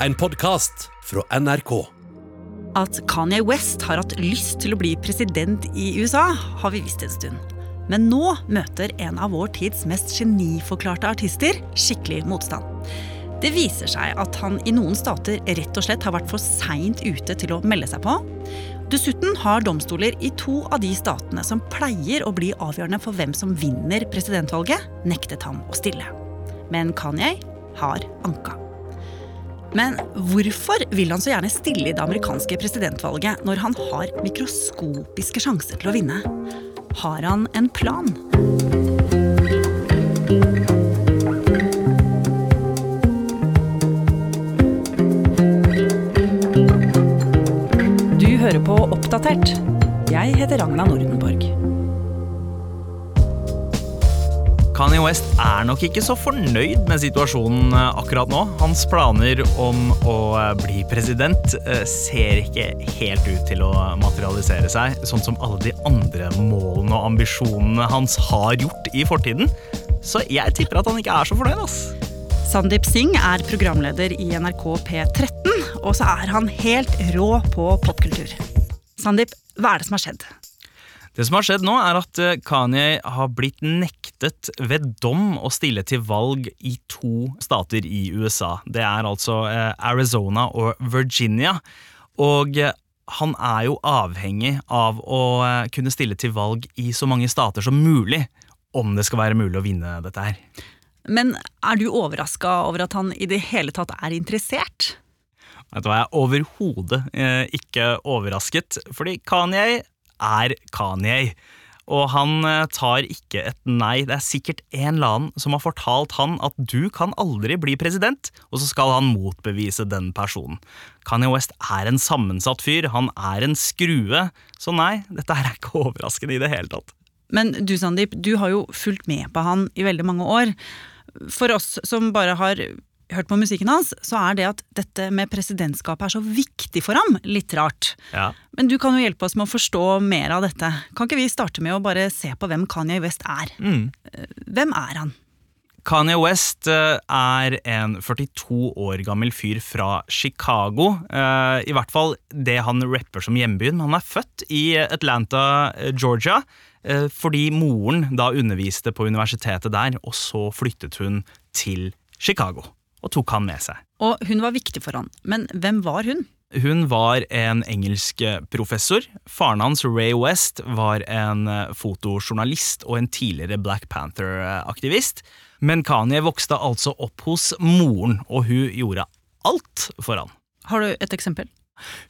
en podkast fra NRK. At Kanye West har hatt lyst til å bli president i USA, har vi visst en stund. Men nå møter en av vår tids mest geniforklarte artister skikkelig motstand. Det viser seg at han i noen stater rett og slett har vært for seint ute til å melde seg på. Dessuten har domstoler i to av de statene som pleier å bli avgjørende for hvem som vinner presidentvalget, nektet ham å stille. Men Kanye har anka. Men hvorfor vil han så gjerne stille i det amerikanske presidentvalget når han har mikroskopiske sjanser til å vinne? Har han en plan? Du hører på Oppdatert. Jeg heter Ragna Nordenborg. Kanye West er nok ikke så fornøyd med situasjonen eh, akkurat nå. Hans planer om å eh, bli president eh, ser ikke helt ut til å materialisere seg, sånn som alle de andre målene og ambisjonene hans har gjort i fortiden. Så jeg tipper at han ikke er så fornøyd, ass. Sandeep Singh er programleder i NRK P13, og så er han helt rå på popkultur. Sandeep, hva er det som har skjedd? Det som har skjedd nå, er at eh, Kanye har blitt nektet ved dom å stille til valg i to stater i USA. Det er altså eh, Arizona og Virginia. Og eh, han er jo avhengig av å kunne stille til valg i så mange stater som mulig om det skal være mulig å vinne dette her. Men er du overraska over at han i det hele tatt er interessert? Vet du hva, Jeg er overhodet ikke overrasket, fordi Kanye er Kanye. Og han eh, tar ikke et nei. Det er sikkert en eller annen som har fortalt han at du kan aldri bli president, og så skal han motbevise den personen. Kanye West er en sammensatt fyr, han er en skrue, så nei, dette er ikke overraskende i det hele tatt. Men du Sandeep, du har jo fulgt med på han i veldig mange år. For oss som bare har hørt på musikken hans, så er det at dette med presidentskapet er så viktig for ham, litt rart. Ja. Men du kan jo hjelpe oss med å forstå mer av dette. Kan ikke vi starte med å bare se på hvem Kanye West er? Mm. Hvem er han? Kanye West eh, er en 42 år gammel fyr fra Chicago. Eh, I hvert fall det han rapper som hjembyen. Han er født i Atlanta, eh, Georgia, fordi moren da underviste på universitetet der, og så flyttet hun til Chicago og tok han med seg. Og hun var viktig for han, men hvem var hun? Hun var en engelsk professor. Faren hans, Ray West, var en fotojournalist og en tidligere Black Panther-aktivist. Men Kanye vokste altså opp hos moren, og hun gjorde alt for han. Har du et eksempel?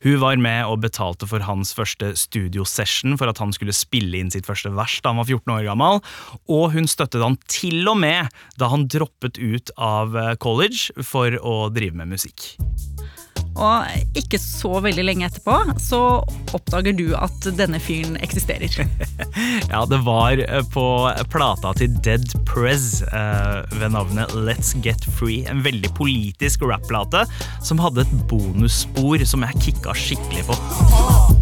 Hun var med og betalte for hans første studiosession for at han skulle spille inn sitt første vers da han var 14 år gammel, og hun støttet han til og med da han droppet ut av college for å drive med musikk. Og ikke så veldig lenge etterpå så oppdager du at denne fyren eksisterer. ja, det var på plata til Dead Prez eh, ved navnet Let's Get Free. En veldig politisk rapplate som hadde et bonusspor som jeg kicka skikkelig på.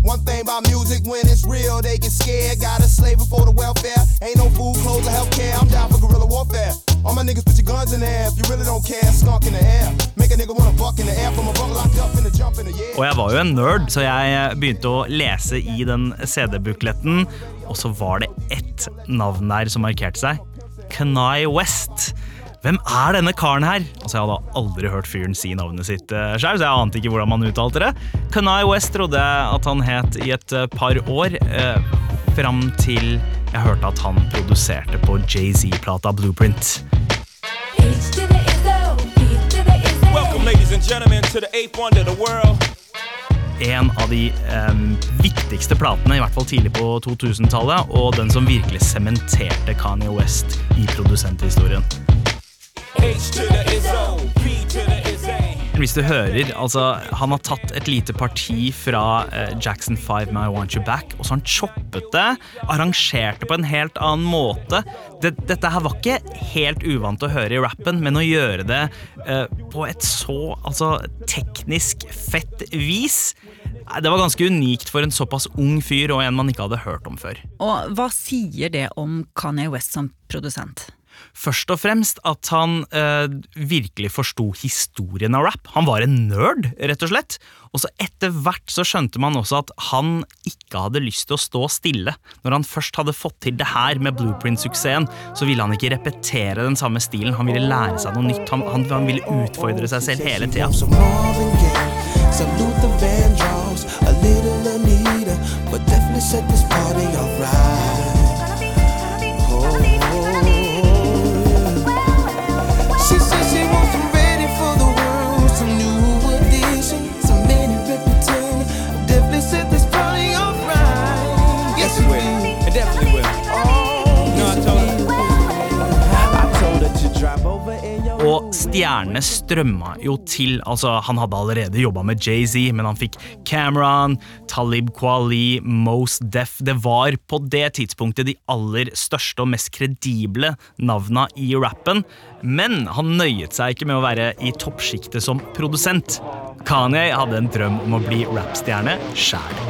One thing about music, when it's real, they get scared. Got a slave for the welfare. Ain't no food, clothes, or healthcare. I'm down for guerrilla warfare. All my niggas put your guns in the air if you really don't care. Skunk in the air. Make a nigga wanna buck in the air from a bunk locked up in the jump in the yeah. Og jeg var jo en nerd, så jeg begynte å lese i den CD-bukletten, og så var det ett navn der som markerte seg. Kanai West. Hvem er denne karen her? Altså, Jeg hadde aldri hørt fyren si navnet sitt uh, sjøl, så jeg ante ikke hvordan man uttalte det. Kanai West trodde jeg at han het i et uh, par år, uh, fram til jeg hørte at han produserte på Jay-Z-plata Blueprint. To the the. En av de eh, viktigste platene, i hvert fall tidlig på 2000-tallet, og den som virkelig sementerte Kanye West i produsenthistorien. H Hvis du hører, altså Han har tatt et lite parti fra eh, Jackson 5 med I Want You Back, og så har han choppet det, arrangert det på en helt annen måte. Det, dette her var ikke helt uvant å høre i rappen, men å gjøre det eh, på et så altså, teknisk fett vis eh, det var ganske unikt for en såpass ung fyr og en man ikke hadde hørt om før. Og hva sier det om Kanye West som produsent? Først og fremst at han eh, virkelig forsto historien av rap. Han var en nerd, rett og slett. Og så etter hvert så skjønte man også at han ikke hadde lyst til å stå stille. Når han først hadde fått til det her med Blueprint-suksessen, så ville han ikke repetere den samme stilen. Han ville lære seg noe nytt. Han, han, han ville utfordre seg selv hele tida. Salute some Luther Vandross, a little Anita, but definitely set this party alright. Stjernene strømma jo til. altså Han hadde allerede jobba med Jay-Z, men han fikk Cameron, Talib Kwali, Mos Def. Det var på det tidspunktet de aller største og mest kredible navna i rappen. Men han nøyet seg ikke med å være i toppsjiktet som produsent. Kanye hadde en drøm om å bli rappstjerne sjæl.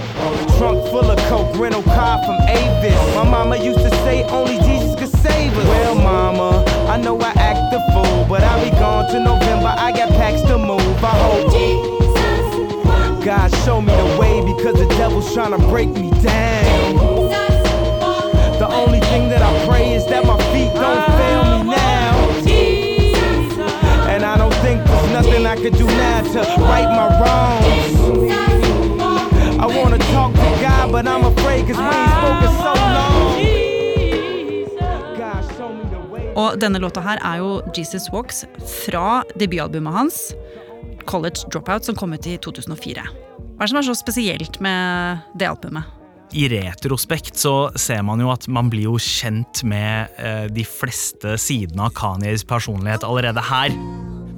Well, mama, I know I act the fool, but I'll be gone to November. I got packs to move. I hope God show me the way because the devil's trying to break me down. The only thing that I pray is that my feet don't fail me now. And I don't think there's nothing I could do now to right my wrongs. I wanna talk to God, but I'm afraid cause we ain't spoken so long. Og denne låta her er jo Jesus Walks fra debutalbumet hans, College Dropout, som kom ut i 2004. Hva er det som er så spesielt med det albumet? I retrospekt så ser man jo at man blir jo kjent med eh, de fleste sidene av Kanyes personlighet allerede her.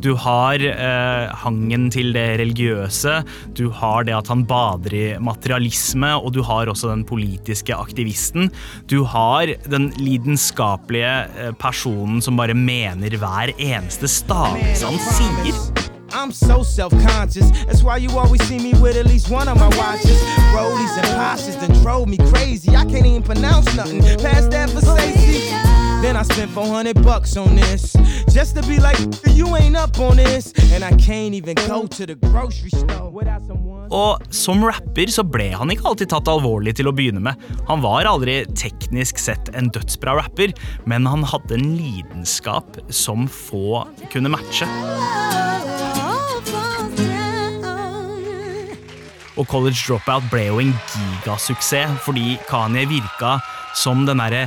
Du har eh, hangen til det religiøse, du har det at han bader i materialisme, og du har også den politiske aktivisten. Du har den lidenskapelige eh, personen som bare mener hver eneste stavelse han sier. I'm so self-conscious. That's why you always see me with at least one of my watches. Rollies and posses that drove me crazy. I can't even pronounce nothing past that for safety. Then I spent 400 bucks on this just to be like, you ain't up on this. And I can't even go to the grocery store without someone. Og som rapper så ble han ikke alltid tatt alvorlig til å begynne med. Han var aldri teknisk sett en dødsbra rapper, men han hadde en lidenskap som få kunne matche. Og College Dropout ble jo en gigasuksess fordi Kanye virka som den derre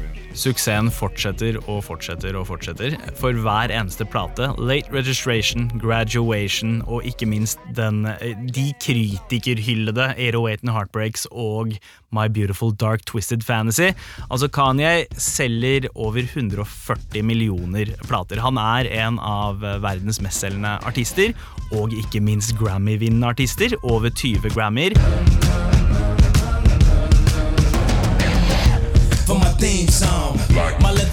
Suksessen fortsetter og fortsetter og fortsetter. For hver eneste plate, Late Registration, Graduation og ikke minst den, de kritikerhyllede 808 and Heartbreaks og My Beautiful Dark Twisted Fantasy. Altså Kanye selger over 140 millioner plater. Han er en av verdens mestselgende artister, og ikke minst Grammy-vinnende artister. Over 20 Grammyer. For my theme song,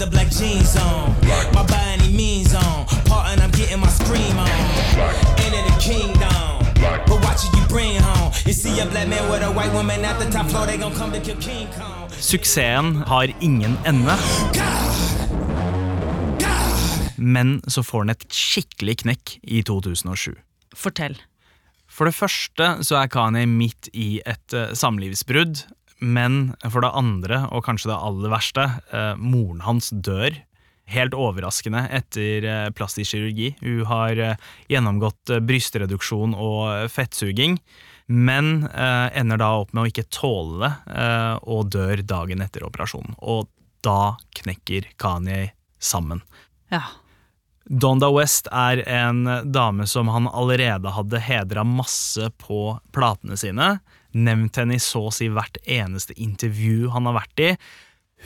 black jeans on, my by any means on, part and I'm getting my scream on. Enter the kingdom, but watch it you bring home. You see a black man with a white woman at the top floor, they gon' come to kill King Kong. Suksessen har ingen ende. Men så får den et skikkelig knekk i 2007. Fortell. For det første så er Kanye midt i et eh, samlivsbrudd. Men for det andre, og kanskje det aller verste, eh, moren hans dør. Helt overraskende etter eh, plastisk kirurgi. Hun har eh, gjennomgått brystreduksjon og fettsuging, men eh, ender da opp med å ikke tåle det, eh, og dør dagen etter operasjonen. Og da knekker Kanye sammen. Ja. Donda West er en dame som han allerede hadde hedra masse på platene sine. Nevnt henne i så å si hvert eneste intervju han har vært i.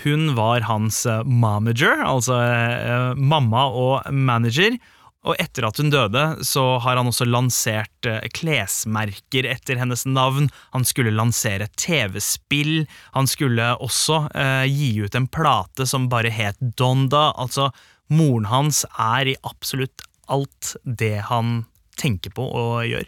Hun var hans mamager, momager, altså eh, mamma og manager. Og etter at hun døde, så har han også lansert eh, klesmerker etter hennes navn. Han skulle lansere TV-spill. Han skulle også eh, gi ut en plate som bare het Donda. Altså, moren hans er i absolutt alt det han tenker på og gjør.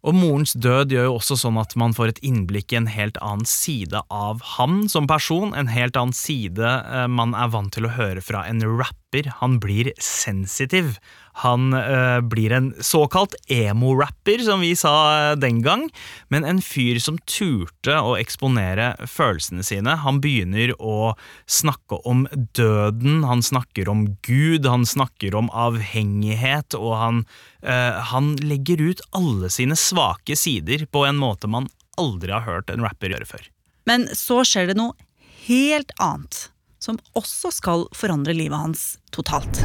Og morens død gjør jo også sånn at man får et innblikk i en helt annen side av ham som person, en helt annen side eh, man er vant til å høre fra en rapper. Han blir sensitiv. Han øh, blir en såkalt emo-rapper, som vi sa eh, den gang, men en fyr som turte å eksponere følelsene sine. Han begynner å snakke om døden, han snakker om Gud, han snakker om avhengighet, og han, øh, han legger ut alle sine svake sider på en måte man aldri har hørt en rapper gjøre før. Men så skjer det noe helt annet, som også skal forandre livet hans totalt.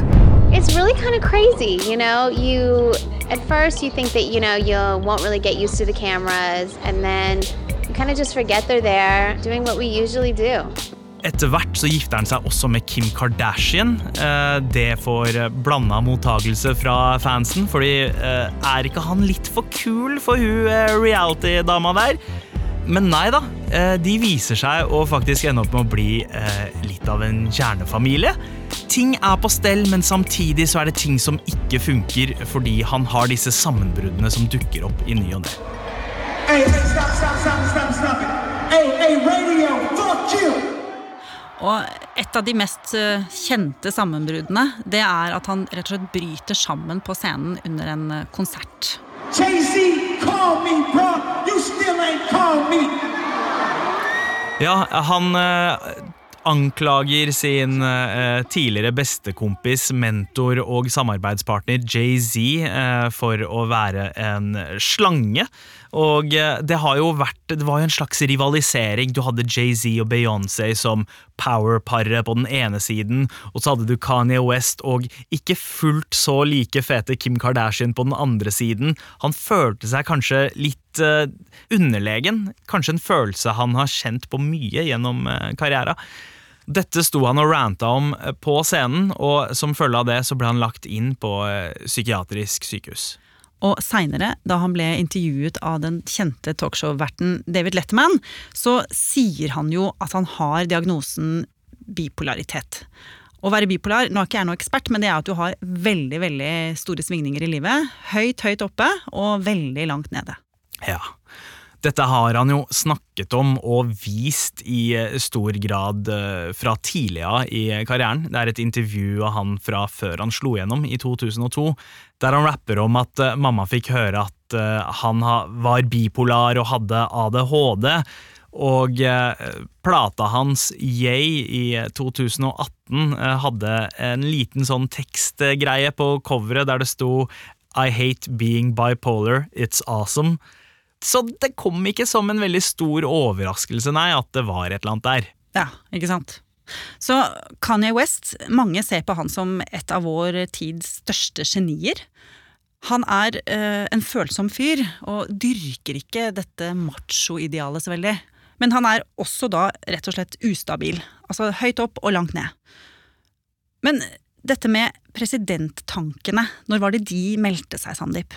It's really kind of crazy, you know. You at first you think that you know you won't really get used to the cameras, and then you kind of just forget they're there, doing what we usually do. Etter hvert så gifter han seg også med Kim Kardashian. Eh, Det får blanda mottagelse fra fansen, fordi eh, er ikke han litt for kul for hun eh, reality-dama der? Men nei da, eh, de viser seg å faktisk ende opp med å bli eh, litt av en kjernefamilie. Ting er på stell, men samtidig så er det ting som ikke funker fordi han har disse sammenbruddene som dukker opp i ny og ne. Hey, hey, stop, stop, stop, stop, stop. Hey, hey, radio, fuck you. Og et av de mest eh, kjente sammenbruddene, det er at han rett og slett bryter sammen på scenen under en konsert. Jay-Z, call me, bro. You still ain't called me. Ja, han eh, anklager sin eh, tidligere bestekompis, mentor og samarbeidspartner Jay-Z eh, for å være en slange. Og eh, det har jo vært Det var jo en slags rivalisering. Du hadde Jay-Z og Beyoncé som power-paret på den ene siden, og så hadde du Kanye West og ikke fullt så like fete Kim Kardashian på den andre siden. Han følte seg kanskje litt uh, underlegen. Kanskje en følelse han har kjent på mye gjennom uh, karrieren. Dette sto han og ranta om på scenen, og som følge av det så ble han lagt inn på psykiatrisk sykehus. Og seinere, da han ble intervjuet av den kjente talkshow-verten David Letterman, så sier han jo at han har diagnosen bipolaritet. Å være bipolar, nå er ikke jeg noen ekspert, men det er at du har veldig veldig store svingninger i livet. Høyt, høyt oppe og veldig langt nede. Ja. Dette har han jo snakket om og vist i eh, stor grad eh, fra tidlig av i karrieren. Det er et intervju av han fra før han slo gjennom i 2002, der han rapper om at eh, mamma fikk høre at han var bipolar og hadde ADHD. Og plata hans Yay i 2018 hadde en liten sånn tekstgreie på coveret der det sto I hate being bipolar, it's awesome. Så det kom ikke som en veldig stor overraskelse, nei, at det var et eller annet der. Ja, ikke sant? Så Kanye West, mange ser på han som et av vår tids største genier. Han er øh, en følsom fyr, og dyrker ikke dette macho-idealet så veldig. Men han er også da rett og slett ustabil. Altså høyt opp og langt ned. Men dette med presidenttankene, når var det de meldte seg, Sandeep?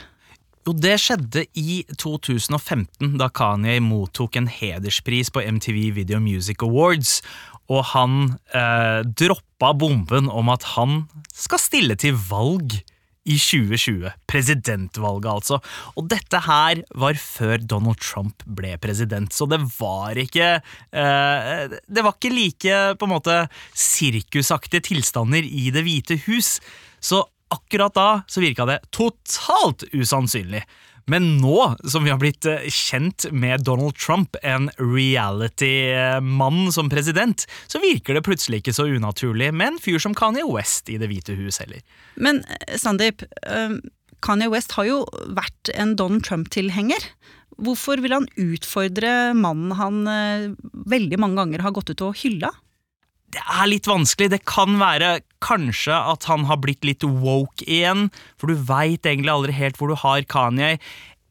Jo, det skjedde i 2015, da Kanye mottok en hederspris på MTV Video Music Awards, og han eh, droppa bomben om at han skal stille til valg i 2020. Presidentvalget, altså. Og dette her var før Donald Trump ble president, så det var ikke eh, Det var ikke like på en måte sirkusaktige tilstander i Det hvite hus. Så akkurat da så virka det totalt usannsynlig. Men nå som vi har blitt eh, kjent med Donald Trump, en reality-mann som president, så virker det plutselig ikke så unaturlig med en fyr som Kanye West i Det hvite hus heller. Men eh, Sandeep, eh, Kanye West har jo vært en Donald Trump-tilhenger. Hvorfor vil han utfordre mannen han veldig mange ganger har gått ut og hylla? Det er litt vanskelig. Det kan være kanskje at han har blitt litt woke igjen, for du veit egentlig aldri helt hvor du har Kanye.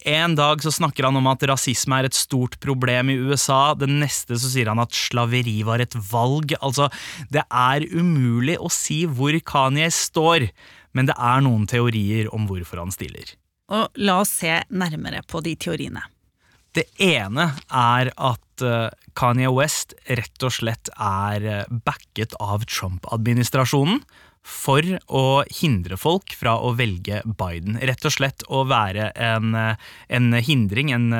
En dag så snakker han om at rasisme er et stort problem i USA. Den neste så sier han at slaveri var et valg. Altså, det er umulig å si hvor Kanye står. men det er noen teorier om hvorfor han stiller. Og la oss se nærmere på de teoriene. Det ene er at eh, Kanye West rett og slett er eh, backet av Trump-administrasjonen for å hindre folk fra å velge Biden. Rett og slett å være en, eh, en hindring, en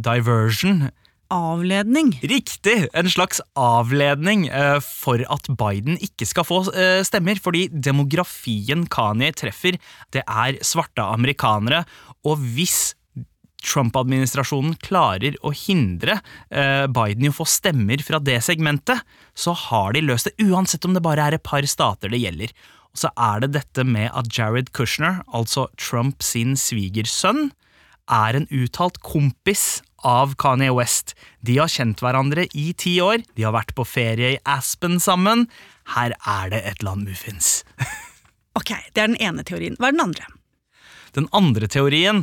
diversion. Avledning. Riktig! En slags avledning for at Biden ikke skal få stemmer. Fordi demografien Kanye treffer, det er svarte amerikanere. Og hvis Trump-administrasjonen klarer å hindre eh, Biden i å få stemmer fra det segmentet, så har de løst det, uansett om det bare er et par stater det gjelder. Og så er det dette med at Jared Kushner, altså Trump sin svigersønn, er en uttalt kompis av Kanye West. De har kjent hverandre i ti år, de har vært på ferie i Aspen sammen. Her er det et land muffins. Ok, det er den ene teorien. Hva er den andre? Den andre teorien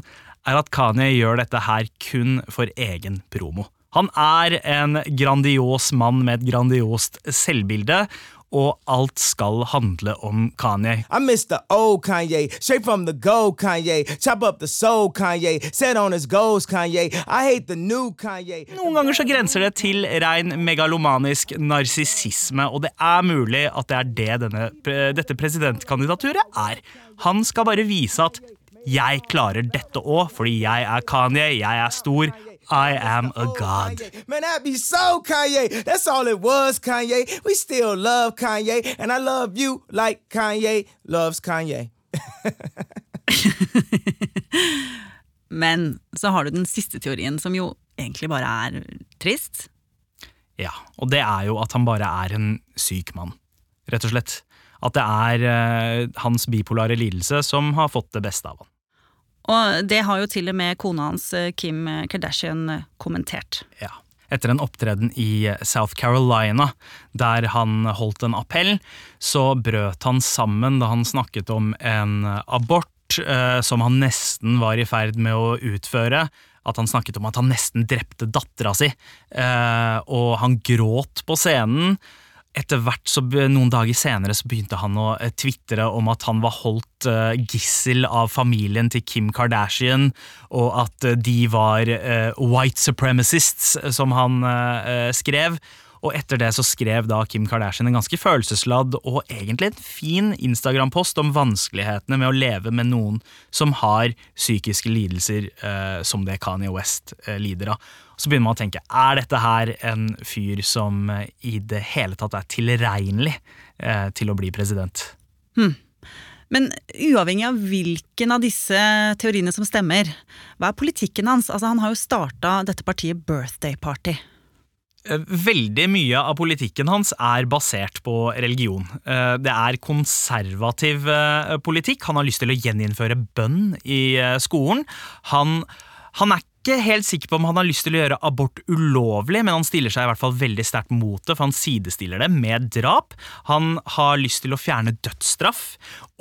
er at Kanye gjør dette her kun for egen promo. Han er en grandios mann med et grandiost selvbilde, og alt skal handle om Kanye. I miss the old Kanye, straight from the gold Kanye. Chop up the soul Kanye, set on his goals Kanye. I hate the new Kanye. Noen ganger så grenser det til rein megalomanisk narsissisme, og det er mulig at det er det denne, dette presidentkandidaturet er. Han skal bare vise at jeg klarer dette òg, fordi jeg er Kanye, jeg er stor. I am a god. Man, that be so Kanye. That's all it was, Kanye. We still love Kanye, and I love you like Kanye loves Kanye. Men så har du den siste teorien, som jo egentlig bare er trist. Ja, og det er jo at han bare er en syk mann, rett og slett. At det er eh, hans bipolare lidelse som har fått det beste av han. Og det har jo til og med kona hans, eh, Kim Kardashian, eh, kommentert. Ja. Etter en opptreden i South Carolina, der han holdt en appell, så brøt han sammen da han snakket om en abort eh, som han nesten var i ferd med å utføre. At han snakket om at han nesten drepte dattera si, eh, og han gråt på scenen etter hvert, så noen dager senere, så begynte han å eh, tvitre om at han var holdt uh, gissel av familien til Kim Kardashian, og at uh, de var white supremacists, som han skrev. Og etter det så skrev da Kim Kardashian en ganske følelsesladd og egentlig en fin Instagram-post om vanskelighetene med å leve med noen som har psykiske lidelser som det Kanye West lider av. Så begynner man å tenke er dette her en fyr som eh, i det hele tatt er tilregnelig eh, til å bli president. Hmm. Men uavhengig av hvilken av disse teoriene som stemmer, hva er politikken hans? Altså, han har jo starta dette partiet Birthday Party. Eh, veldig mye av politikken hans er basert på religion. Det er konservativ politikk. Han har lyst til å gjeninnføre bønn i skolen. Han, han er ikke helt sikker på om han har lyst til å gjøre abort ulovlig, men han stiller seg i hvert fall veldig sterkt mot det, for han sidestiller det med drap. Han har lyst til å fjerne dødsstraff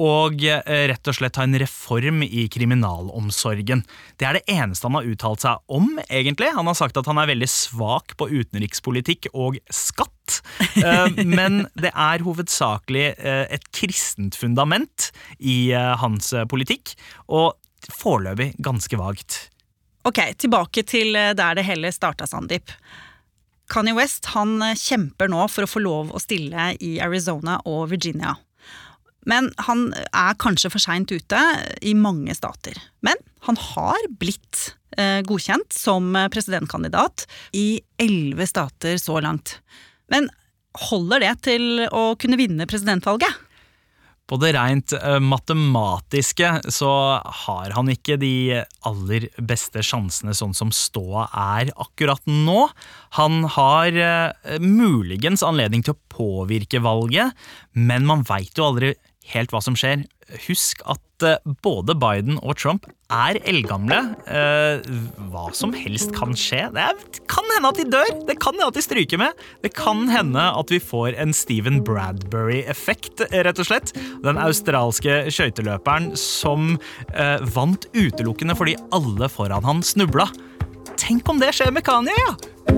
og eh, rett og slett ha en reform i kriminalomsorgen. Det er det eneste han har uttalt seg om, egentlig. Han har sagt at han er veldig svak på utenrikspolitikk og skatt. Eh, men det er hovedsakelig eh, et kristent fundament i hans politikk, og foreløpig ganske vagt. Ok, tilbake til eh, der det hele starta, Sandeep. Kanye West han eh, kjemper nå for å få lov å stille i Arizona og Virginia. Men han er kanskje for seint ute i mange stater. Men han har blitt eh, godkjent som presidentkandidat i elleve stater så langt. Men holder det til å kunne vinne presidentvalget? På det rent uh, matematiske så har han ikke de aller beste sjansene sånn som ståa er akkurat nå. Han har uh, muligens anledning til å påvirke valget, men man veit jo aldri helt hva som skjer. Husk at eh, både Biden og Trump er eldgamle. Eh, hva som helst kan skje. Det kan hende at de dør, det kan hende at de stryker med. Det kan hende at vi får en Stephen Bradbury-effekt, rett og slett. Den australske skøyteløperen som eh, vant utelukkende fordi alle foran han snubla. Tenk om det skjer med Kanye, ja!